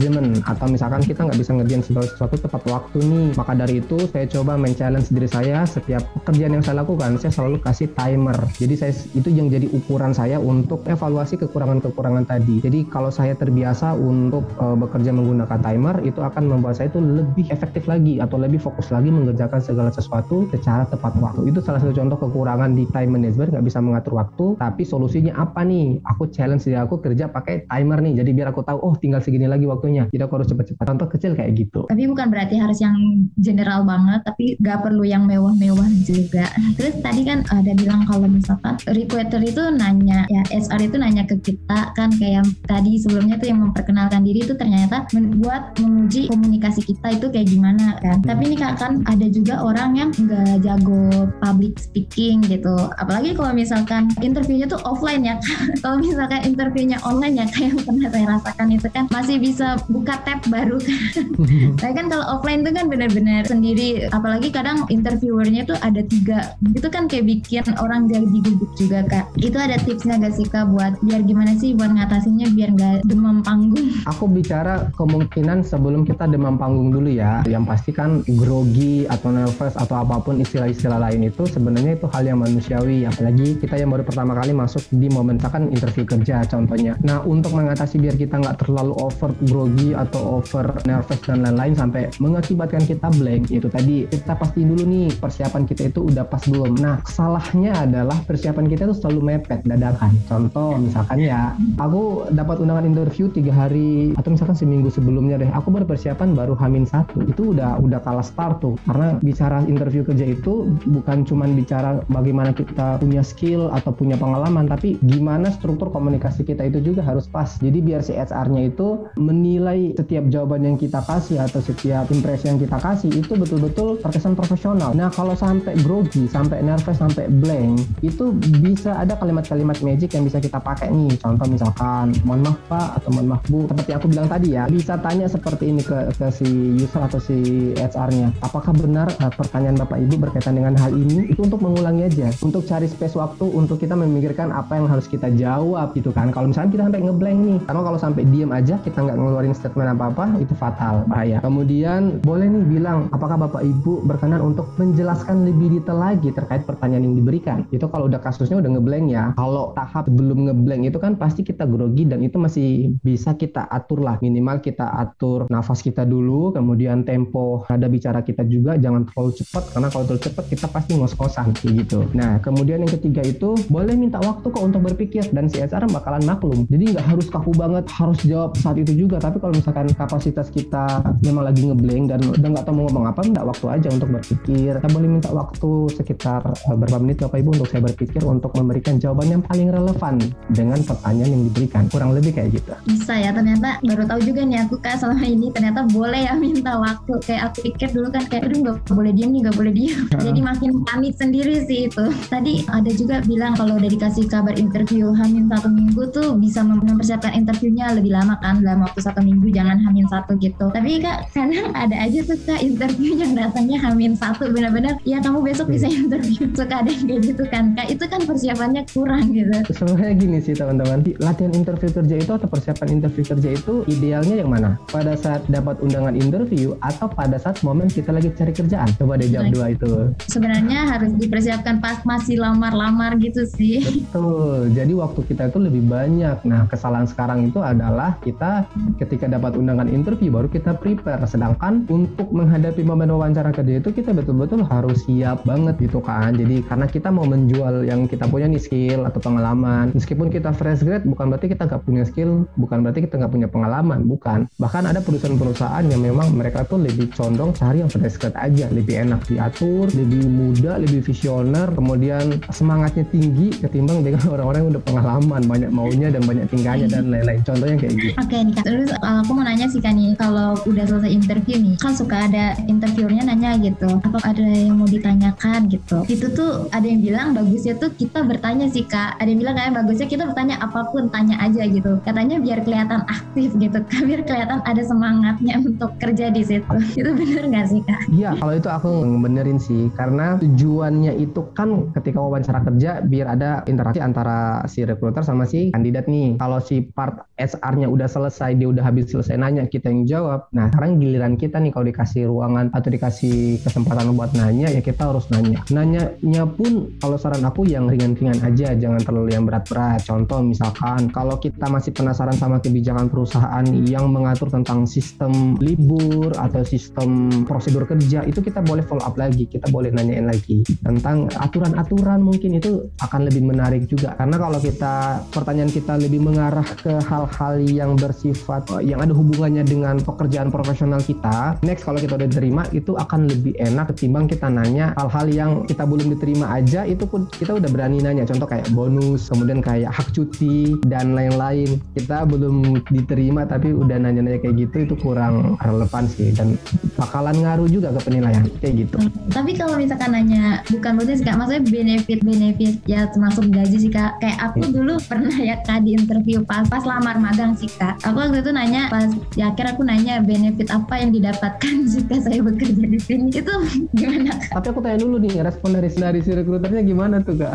Speaker 2: atau misalkan kita nggak bisa ngerjain segala sesuatu tepat waktu nih. Maka dari itu saya coba men-challenge diri saya setiap pekerjaan yang saya lakukan saya selalu kasih timer. Jadi saya itu yang jadi ukuran saya untuk evaluasi kekurangan-kekurangan tadi. Jadi kalau saya terbiasa untuk uh, bekerja menggunakan timer itu akan membuat saya itu lebih efektif lagi atau lebih fokus lagi mengerjakan segala sesuatu secara tepat waktu. Itu salah satu contoh kekurangan di time management nggak bisa mengatur waktu. Tapi solusinya apa nih? Aku challenge dia aku kerja pakai timer nih. Jadi biar aku tahu oh tinggal segini lagi waktunya. Aku harus cepat-cepat. Contoh kecil kayak gitu.
Speaker 1: Tapi bukan berarti harus yang general banget. Tapi nggak perlu yang mewah-mewah juga. Terus tadi kan ada bilang kalau misalkan recruiter itu nanya ya SR itu nanya ke kita kan kayak tadi sebelumnya tuh yang memperkenalkan diri itu ternyata membuat menguji komunikasi kita itu kayak gimana kan hmm. tapi ini kak kan ada juga orang yang nggak jago public speaking gitu apalagi kalau misalkan interviewnya tuh offline ya kalau misalkan interviewnya online ya kayak pernah saya rasakan itu kan masih bisa buka tab baru kan. Tapi kan kalau offline tuh kan benar-benar sendiri. Apalagi kadang interviewernya tuh ada tiga. Itu kan kayak bikin orang jadi gugup juga kak. Itu ada tipsnya gak sih kak buat biar gimana sih buat ngatasinnya biar nggak demam panggung?
Speaker 2: Aku bicara kemungkinan sebelum kita demam panggung dulu ya. Ya yang pasti kan grogi atau nervous atau apa pun istilah-istilah lain itu sebenarnya itu hal yang manusiawi. Apalagi kita yang baru pertama kali masuk di momen kan interview kerja contohnya. Nah untuk mengatasi biar kita nggak terlalu over grogi atau over nervous dan lain-lain sampai mengakibatkan kita blank. Itu tadi kita pasti dulu nih persiapan kita itu udah pas belum. Nah salahnya adalah persiapan kita itu selalu mepet dadakan. Contoh misalkan ya aku dapat undangan interview tiga hari atau misalkan seminggu sebelumnya deh aku berpersiapan baru hamin satu. Itu udah udah kalah start tuh. Karena bicara interview kerja itu bukan cuman bicara bagaimana kita punya skill atau punya pengalaman tapi gimana struktur komunikasi kita itu juga harus pas. Jadi biar si HR-nya itu menilai setiap jawaban yang kita kasih atau setiap impresi yang kita kasih itu betul-betul terkesan profesional. Nah kalau sampai grogi sampai nervous sampai blank itu bisa ada kalimat-kalimat magic yang bisa kita pakai nih. Contoh misalkan mohon maaf pak atau mohon maaf bu. Seperti aku bilang tadi ya bisa tanya seperti ini ke, ke si user atau si HR-nya apakah benar uh, pertanyaan bapak ibu berkaitan dengan hal ini? Itu untuk mengulangi aja untuk cari space waktu untuk kita memikirkan apa yang harus kita jawab gitu kan. Kalau misalnya kita sampai ngeblank nih karena kalau sampai diem aja kita nggak ngeluarin statement apa-apa itu fatal. Bahaya. Kemudian boleh nih bilang apakah bapak ibu berkenan untuk menjelaskan lebih detail lagi terkait pertanyaan yang diberikan? Itu kalau udah kasusnya udah ngeblank ya. Kalau tahap belum ngeblank itu kan pasti kita grogi dan itu masih bisa kita atur lah. Minimal kita atur nafas kita dulu kemudian tempo ada bicara kita juga. Jangan terlalu cepat karena kalau terlalu cepat kita pasti ngos-ngosan gitu. Nah kemudian yang ketiga itu boleh minta waktu kok untuk berpikir. Dan si HR bakalan maklum. Jadi nggak harus kaku banget harus jawab saat itu juga tapi kalau misalkan kapasitas kita memang lagi ngeblank dan udah nggak tahu mau ngomong apa minta waktu aja untuk berpikir. Kita boleh minta waktu sekitar uh, berapa menit Bapak Ibu untuk saya berpikir untuk memberikan jawaban yang paling relevan dengan pertanyaan yang diberikan. Kurang lebih kayak gitu.
Speaker 1: Bisa ya ternyata baru tahu juga nih aku kak selama ini. Ternyata boleh ya minta waktu. Kayak aku pikir dulu kan kayak aduh nggak boleh diem nih nggak boleh diem. Jadi makin panik sendiri sih itu. Tadi ada juga bilang kalau udah dikasih kabar interview hamin satu minggu tuh bisa mempersiapkan interviewnya lebih lama kan dalam waktu satu minggu jangan hamin satu gitu. Tapi kak kadang ada aja tuh kak interview yang datangnya hamin satu. Benar-benar ya kamu besok bisa interview. Suka ada yang kayak gitu kan kak? Itu kan persiapannya kurang gitu.
Speaker 2: Sebenarnya gini sih teman-teman. Latihan interview kerja itu atau persiapan interview kerja itu idealnya yang mana? Pada saat dapat undangan interview atau pada saat momen kita lagi cari kerjaan? Coba deh jawab dua itu.
Speaker 1: Sebenarnya harus dipersiapkan pas masih lamar-lamar gitu sih.
Speaker 2: Betul. Jadi waktu kita itu lebih banyak. Nah kesalahan sekarang itu adalah kita ketika dapat undangan interview baru kita prepare. Sedangkan untuk menghadapi momen wawancara kerja itu kita betul-betul harus siap banget gitu kan. Jadi karena kita mau menjual yang kita punya nih skill atau pengalaman. Meskipun kita fresh grade bukan berarti kita nggak punya skill bukan berarti kita nggak punya pengalaman bukan. Bahkan ada perusahaan-perusahaan yang memang mereka tuh lebih condong cari yang fresh grade aja. Lebih enak diatur lebih muda lebih visioner kemudian semangatnya tinggi ketimbang dengan orang-orang yang udah pengalaman banyak maunya dan banyak tingkahnya dan lain-lain. Contohnya kayak gitu.
Speaker 1: Oke nih kak terus uh, aku mau nanya sih kan kalau udah selesai interview nih kan suka ada interviewernya nanya gitu apa ada yang mau ditanyakan gitu. Itu tuh ada yang bilang bagusnya tuh kita bertanya sih kak. Ada yang bilang kayak bagusnya kita bertanya apa pun tanya aja gitu. Katanya biar kelihatan aktif gitu kan biar kelihatan ada semangatnya untuk kerja di situ. Itu bener nggak sih kak?
Speaker 2: Iya kalau itu aku benerin sih karena tujuannya itu kan ketika wawancara kerja biar ada interaksi antara si recruiter sama si kandidat nih. Kalau si part HR-nya udah selesai dia habis selesai nanya kita yang jawab. Nah sekarang giliran kita nih kalau dikasih ruangan atau dikasih kesempatan buat nanya ya kita harus nanya. Nanyanya pun kalau saran aku yang ringan-ringan aja jangan terlalu yang berat-berat. Contoh misalkan kalau kita masih penasaran sama kebijakan perusahaan yang mengatur tentang sistem libur atau sistem prosedur kerja itu kita boleh follow up lagi kita boleh nanyain lagi. Tentang aturan-aturan mungkin itu akan lebih menarik juga. Karena kalau kita pertanyaan kita lebih mengarah ke hal-hal yang bersifat yang ada hubungannya dengan pekerjaan profesional kita next kalau kita udah diterima itu akan lebih enak ketimbang kita nanya hal-hal yang kita belum diterima aja itu pun kita udah berani nanya. Contoh kayak bonus kemudian kayak hak cuti dan lain-lain. Kita belum diterima tapi udah nanya-nanya kayak gitu itu kurang relevan sih dan bakalan ngaruh juga ke penilaian. Kayak gitu.
Speaker 1: Tapi kalau misalkan nanya bukan bonus kak. Maksudnya benefit benefit ya termasuk gaji sih kak. Kayak aku dulu pernah ya kak di interview pas pas lamar magang sih kak. Aku waktu itu nanya pas di akhir aku nanya benefit apa yang didapatkan jika saya bekerja di sini. Itu gimana kak?
Speaker 2: tapi aku tanya dulu nih respon dari dari si rekruternya gimana tuh kak?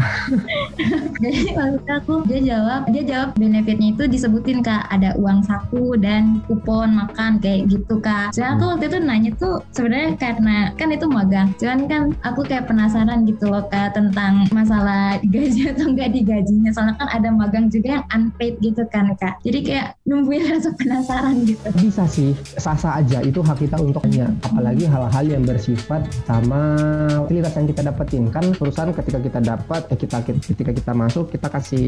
Speaker 1: Jadi waktu aku dia jawab dia jawab benefitnya itu disebutin kak. Ada uang saku dan kupon makan kayak gitu kak. Jadi aku waktu itu nanya tuh sebenarnya karena kan itu magang. Cuman kan aku kayak penasaran gitu loh kak tentang masalah gaji atau enggak digajinya soalnya kan ada magang juga yang unpaid gitu kan kak. Jadi kayak nungguin rasa penasaran gitu.
Speaker 2: Bisa sih sah-sah aja. Itu hak kita untuk tanya apalagi hal-hal yang bersifat sama fasilitas yang kita dapetin. Kan perusahaan ketika kita dapat eh, kita ketika kita masuk kita kasih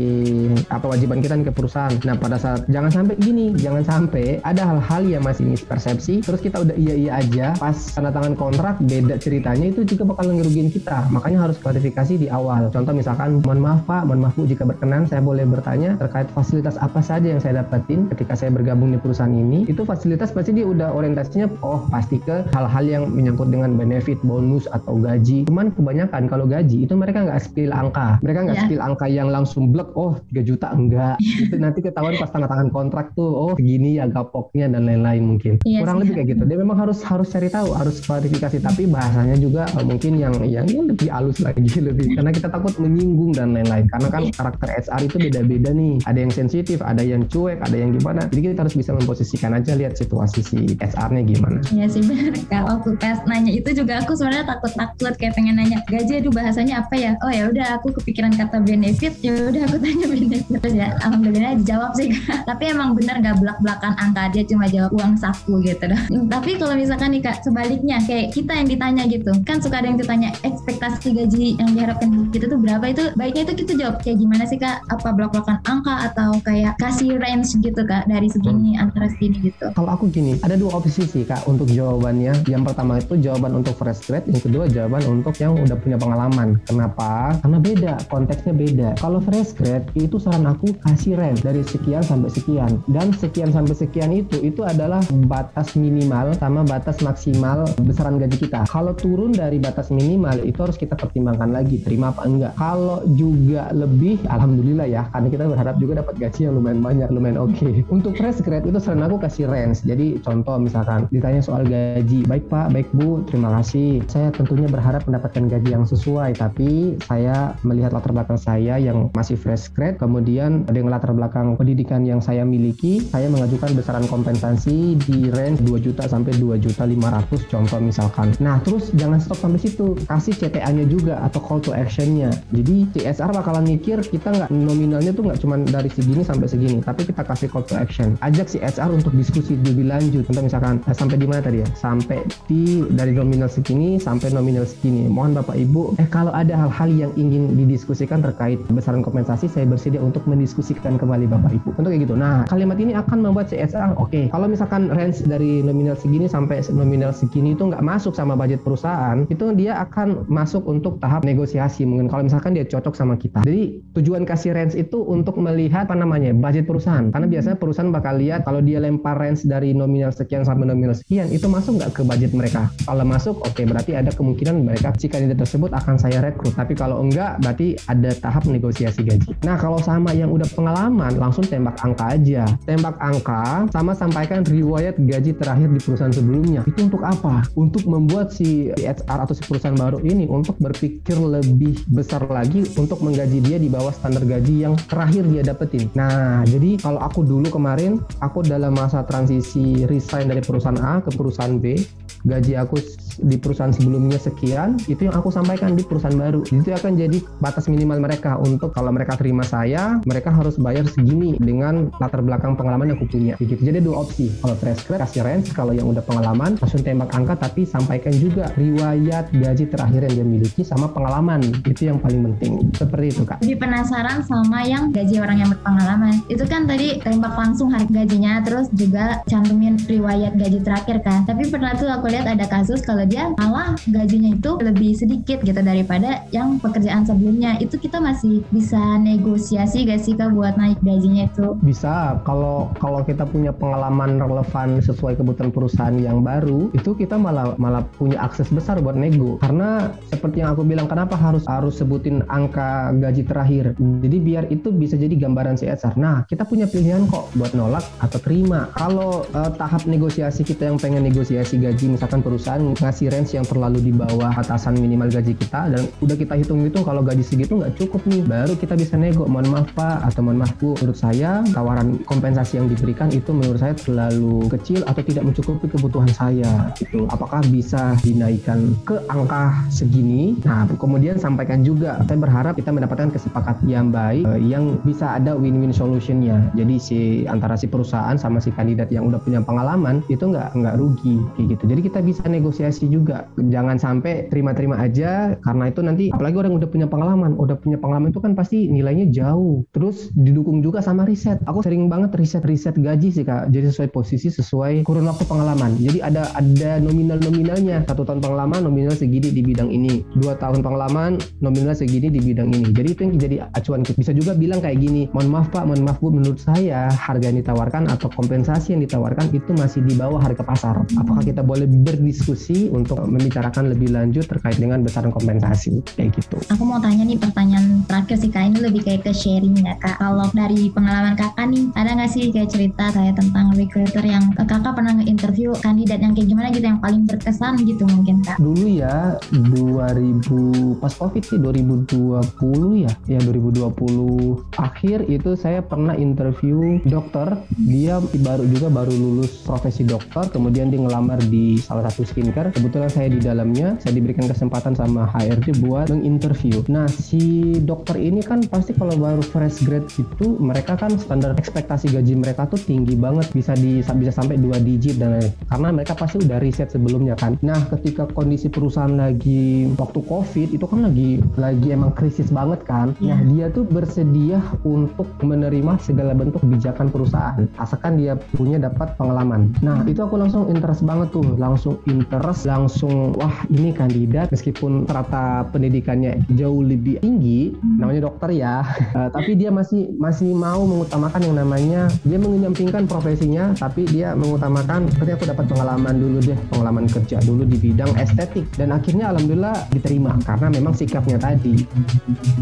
Speaker 2: apa wajiban kita nih ke perusahaan. Nah pada saat jangan sampai gini jangan sampai ada hal-hal yang masih mispersepsi terus kita udah iya iya aja. Pas tanda tangan kontrak beda ceritanya itu juga bakal ngerugiin kita. Makanya harus klarifikasi di awal. Contoh misalkan mohon maaf Pak, mohon maaf Bu jika berkenan saya boleh bertanya terkait fasilitas apa saja yang saya dapetin ketika saya bergabung di perusahaan ini. Itu fasilitas pasti dia udah orientasinya oh pasti ke hal-hal yang menyangkut dengan benefit, bonus atau gaji. Cuman kebanyakan kalau gaji itu mereka nggak spill angka. Mereka nggak yeah. spill angka yang langsung blek oh 3 juta enggak. itu nanti ketahuan pas tanda tangan kontrak tuh oh segini ya gapoknya dan lain-lain mungkin. Iya Kurang lebih kayak gitu. Dia memang harus harus cari tahu, harus klarifikasi tapi bahasanya juga uh, mungkin yang yang lebih halus lagi lebih karena kita takut menyinggung dan lain-lain. Karena kan iya. karakter HR itu beda-beda nih. Ada yang sensitif, ada yang cuek, ada yang gimana. Jadi kita harus bisa memposisikan aja lihat situasi si HR-nya gimana.
Speaker 1: Iya sih benar. Kalau aku pas nanya itu juga aku sebenarnya takut-takut kayak pengen nanya gaji aduh bahasanya apa ya? Oh ya udah aku kepikiran kata benefit ya udah aku tanya benefit terus ya alhamdulillah dijawab sih tapi emang benar gak belak-belakan angka dia cuma jawab uang saku gitu dah. Tapi kalau misalkan nih kak sebaliknya kayak kita yang ditanya gitu kan suka ada yang ditanya ekspektasi gaji yang diharapkan kita tuh berapa itu baiknya itu kita jawab kayak gimana sih kak? Apa belak-belakan angka atau kayak kasih range gitu kak dari segini antara segini gitu?
Speaker 2: Kalau aku gini, ada dua opsi sih kak untuk jawabannya. Yang pertama itu jawaban untuk fresh grade, yang kedua jawaban untuk yang udah punya pengalaman. Kenapa? Karena beda, konteksnya beda. Kalau fresh grade itu saran aku kasih range dari sekian sampai sekian dan sekian sampai sekian itu itu adalah batas minimal sama batas maksimal besaran gaji kita. Kalau turun dari batas minimal itu harus kita pertimbangkan lagi terima apa enggak. Kalau juga lebih, alhamdulillah ya, karena kita berharap juga dapat gaji yang lumayan banyak, lumayan oke. Okay. Untuk fresh grade itu saran aku kasih range. Jadi contoh misalkan ditanya soal gaji, baik Pak, baik Bu, terima kasih. Saya tentunya berharap mendapatkan gaji yang sesuai, tapi saya melihat latar belakang saya yang masih fresh grade, kemudian dengan latar belakang pendidikan yang saya miliki, saya mengajukan besaran kompensasi di range 2 juta sampai 2 juta 500 contoh misalkan. Nah, terus jangan stop sampai situ, kasih CTA-nya juga atau call to action-nya. Jadi CSR bakalan mikir kita nggak nominalnya tuh nggak cuma dari segini sampai segini, tapi kita kasih call to action. Si HR untuk diskusi lebih lanjut. Contoh misalkan eh, sampai di mana tadi ya? Sampai di dari nominal segini sampai nominal segini. Mohon Bapak Ibu, eh kalau ada hal-hal yang ingin didiskusikan terkait besaran kompensasi, saya bersedia untuk mendiskusikan kembali Bapak Ibu. Untuk kayak gitu. Nah, kalimat ini akan membuat CSR oke. Okay, kalau misalkan range dari nominal segini sampai nominal segini itu nggak masuk sama budget perusahaan, itu dia akan masuk untuk tahap negosiasi mungkin kalau misalkan dia cocok sama kita. Jadi tujuan kasih range itu untuk melihat apa namanya budget perusahaan. Karena biasanya perusahaan bakal lihat kalau dia lempar range dari nominal sekian sampai nominal sekian itu masuk nggak ke budget mereka. Kalau masuk, oke okay, berarti ada kemungkinan mereka si kandidat tersebut akan saya rekrut. Tapi kalau enggak, berarti ada tahap negosiasi gaji. Nah kalau sama yang udah pengalaman, langsung tembak angka aja. Tembak angka sama sampaikan riwayat gaji terakhir di perusahaan sebelumnya. Itu untuk apa? Untuk membuat si HR atau si perusahaan baru ini untuk berpikir lebih besar lagi untuk menggaji dia di bawah standar gaji yang terakhir dia dapetin. Nah, jadi kalau aku dulu kemarin, aku dalam masa transisi resign dari perusahaan A ke perusahaan B, gaji aku di perusahaan sebelumnya sekian, itu yang aku sampaikan di perusahaan baru. Itu akan jadi batas minimal mereka untuk kalau mereka terima saya, mereka harus bayar segini dengan latar belakang pengalaman yang aku punya. Gitu. Jadi dua opsi. Kalau fresh grad kasih range, kalau yang udah pengalaman langsung tembak angka tapi sampaikan juga riwayat gaji terakhir yang dia miliki sama pengalaman. Itu yang paling penting. Seperti itu, Kak.
Speaker 1: Jadi penasaran sama yang gaji orang yang berpengalaman. Itu kan tadi tembak langsung harga gajinya terus juga cantumin riwayat gaji terakhir kan. Tapi pernah tuh aku lihat ada kasus kalau kalau dia malah gajinya itu lebih sedikit gitu daripada yang pekerjaan sebelumnya. Itu kita masih bisa negosiasi gak sih kak buat naik gajinya itu?
Speaker 2: Bisa. Kalau kalau kita punya pengalaman relevan sesuai kebutuhan perusahaan yang baru itu kita malah malah punya akses besar buat nego. Karena seperti yang aku bilang kenapa harus harus sebutin angka gaji terakhir? Jadi biar itu bisa jadi gambaran CSR nah kita punya pilihan kok buat nolak atau terima. Kalau uh, tahap negosiasi kita yang pengen negosiasi gaji misalkan perusahaan ngasih range yang terlalu di bawah atasan minimal gaji kita dan udah kita hitung-hitung kalau gaji segitu nggak cukup nih baru kita bisa nego. Mohon maaf pak atau mohon maaf bu. Menurut saya tawaran kompensasi yang diberikan itu menurut saya terlalu kecil atau tidak mencukupi kebutuhan saya gitu. Apakah bisa dinaikkan ke angka segini? Nah kemudian sampaikan juga saya berharap kita mendapatkan kesepakatan yang baik eh, yang bisa ada win-win solutionnya. Jadi si antara si perusahaan sama si kandidat yang udah punya pengalaman itu nggak nggak rugi kayak gitu. Jadi kita bisa negosiasi juga. Jangan sampai terima-terima aja karena itu nanti apalagi orang udah punya pengalaman. Udah punya pengalaman itu kan pasti nilainya jauh. Terus didukung juga sama riset. Aku sering banget riset riset gaji sih kak. Jadi sesuai posisi sesuai kurun waktu pengalaman. Jadi ada ada nominal nominalnya satu tahun pengalaman nominal segini di bidang ini. Dua tahun pengalaman nominal segini di bidang ini. Jadi itu yang jadi acuan. Bisa juga bilang kayak gini, mohon maaf Pak, mohon maaf Bu, menurut saya harga yang ditawarkan atau kompensasi yang ditawarkan itu masih di bawah harga pasar. Apakah kita boleh berdiskusi untuk membicarakan lebih lanjut terkait dengan besaran kompensasi kayak gitu.
Speaker 1: Aku mau tanya nih pertanyaan terakhir sih kak, ini lebih kayak ke sharing ya kak. Kalau dari pengalaman kakak nih, ada nggak sih kayak cerita kayak tentang recruiter yang kakak pernah nge-interview kandidat yang kayak gimana gitu yang paling berkesan gitu mungkin kak?
Speaker 2: Dulu ya 2000 pas covid sih 2020 ya, ya 2020 akhir itu saya pernah interview dokter. Dia baru juga baru lulus profesi dokter, kemudian dia ngelamar di salah satu skincare. Kebetulan saya di dalamnya, saya diberikan kesempatan sama HRD buat menginterview. Nah si dokter ini kan pasti kalau baru fresh grade itu mereka kan standar ekspektasi gaji mereka tuh tinggi banget bisa di bisa sampai dua digit dan lain karena mereka pasti udah riset sebelumnya kan. Nah ketika kondisi perusahaan lagi waktu covid itu kan lagi lagi emang krisis banget kan. Nah dia tuh bersedia untuk menerima segala bentuk kebijakan perusahaan asalkan dia punya dapat pengalaman. Nah itu aku langsung interest banget tuh. Langsung interest langsung wah ini kandidat. Meskipun rata pendidikannya jauh lebih tinggi namanya dokter ya uh, tapi dia masih masih mau mengutamakan yang namanya dia menyampingkan profesinya tapi dia mengutamakan berarti aku dapat pengalaman dulu deh pengalaman kerja dulu di bidang estetik. Dan akhirnya alhamdulillah diterima karena memang sikapnya tadi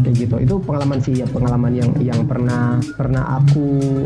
Speaker 2: kayak gitu. Itu pengalaman sih ya pengalaman yang yang pernah pernah aku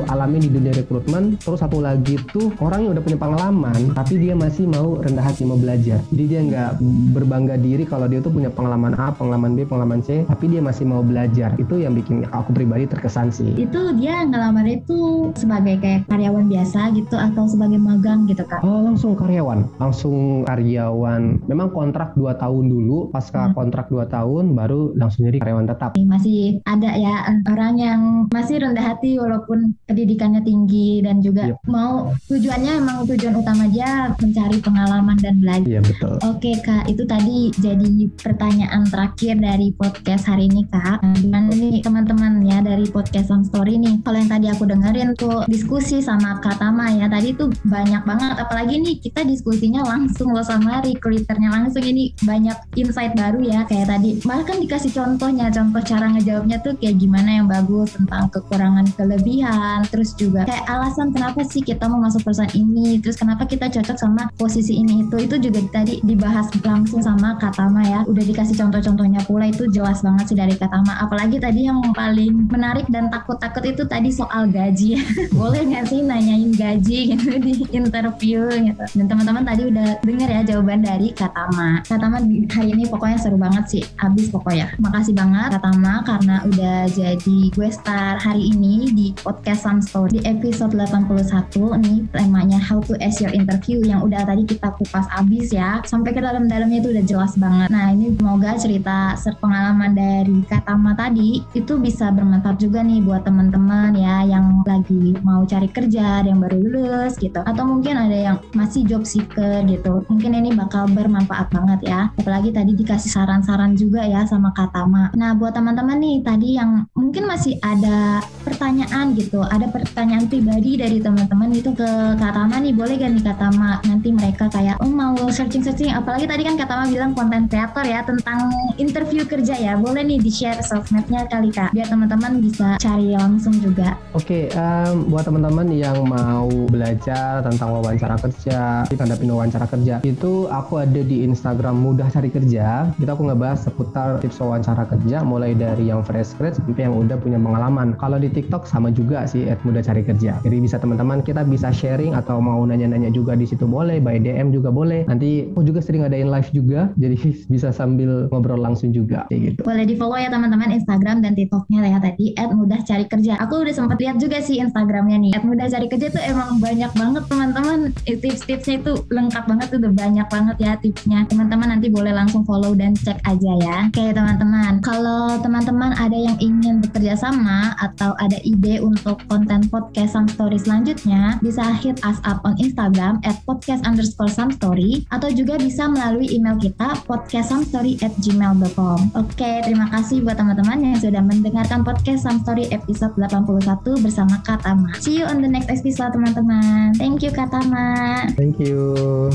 Speaker 2: alami di dunia rekrutmen terus satu lagi tuh orang yang udah punya pengalaman tapi dia masih mau rendah hati mau belajar. Jadi dia nggak berbangga diri kalau dia tuh punya pengalaman A pengalaman B pengalaman C tapi dia masih mau belajar. Itu yang bikin aku pribadi terkesan sih.
Speaker 1: Itu dia ngelamar itu sebagai kayak karyawan biasa gitu atau sebagai magang gitu kak?
Speaker 2: Oh langsung karyawan. Langsung karyawan. Memang kontrak 2 tahun dulu. Pasca hmm. kontrak 2 tahun baru langsung jadi karyawan tetap.
Speaker 1: Masih ada ya orang yang masih rendah hati walaupun pendidikannya tinggi dan juga yep. mau tujuannya emang tujuan utama aja mencari pengalaman dan belajar.
Speaker 2: Iya betul.
Speaker 1: Oke kak, itu tadi jadi pertanyaan terakhir dari podcast hari ini kak. Nah, gimana nih teman-teman ya dari podcast on story nih? Kalau yang tadi aku dengerin tuh diskusi sama Kak Tama ya tadi tuh banyak banget. Apalagi nih kita diskusinya langsung loh sama recruiternya langsung ini banyak insight baru ya kayak tadi. Bahkan dikasih contohnya, contoh cara ngejawabnya tuh kayak gimana yang bagus tentang kekurangan kelebihan, terus juga kayak alasan kenapa sih kita mau masuk perusahaan ini, terus kenapa kita cocok sama posisi ini itu? Itu juga tadi dibahas langsung sama Katama ya. Udah dikasih contoh-contohnya pula itu jelas banget sih dari Katama apalagi tadi yang paling menarik dan takut-takut itu tadi soal gaji. Boleh nggak sih nanyain gaji gitu di interview gitu? Dan teman-teman tadi udah denger ya jawaban dari Katama Katama hari ini pokoknya seru banget sih. Habis pokoknya. Makasih banget Katama karena udah jadi gue star hari ini di podcast Some Story di episode 81 nih temanya how to ask your interview yang udah tadi kita kupas abis ya. Sampai ke dalam-dalamnya itu udah jelas banget. Nah ini semoga cerita pengalaman dari Katama tadi itu bisa bermanfaat juga nih buat teman-teman ya yang lagi mau cari kerja yang baru lulus gitu. Atau mungkin ada yang masih job seeker gitu. Mungkin ini bakal bermanfaat banget ya. Apalagi tadi dikasih saran-saran juga ya sama Katama nah buat teman-teman nih tadi yang mungkin masih ada pertanyaan gitu ada pertanyaan pribadi dari teman-teman itu ke Katama nih boleh gak nih Katama nanti mereka kayak oh mau searching-searching. Apalagi tadi kan Katama bilang konten kreator ya tentang interview kerja ya. Boleh nih di share sosmednya kali kak biar teman-teman bisa cari langsung juga.
Speaker 2: Oke okay, um, buat teman-teman yang mau belajar tentang wawancara kerja tanda pindah wawancara kerja itu aku ada di Instagram mudah cari kerja. Kita aku ngebahas seputar tips wawancara kerja mulai dari yang fresh grad sampai yang udah punya pengalaman. Kalau di TikTok sama juga sih at mudah cari kerja jadi bisa teman-teman kita bisa sharing atau mau nanya-nanya juga di situ boleh by DM juga boleh. Nanti aku juga sering adain live juga jadi bisa sambil ngobrol langsung juga kayak gitu.
Speaker 1: Boleh di follow ya teman-teman Instagram dan TikToknya ya tadi mudah cari kerja. Aku udah sempat lihat juga sih Instagramnya nih mudah cari kerja tuh emang banyak banget teman-teman. Tips-tipsnya itu lengkap banget udah banyak banget ya tipsnya. Teman-teman nanti boleh langsung follow dan cek aja ya. Oke teman-teman kalau teman-teman ada yang ingin bekerja sama atau ada ide untuk konten podcast Story selanjutnya bisa hit us up on Instagram at podcast underscore some story atau juga bisa melalui email kita podcastsomestory at gmail.com. Oke, terima kasih buat teman-teman yang sudah mendengarkan podcast Some Story episode 81 bersama Katama. See you on the next episode teman-teman. Thank you Katama.
Speaker 2: Thank you.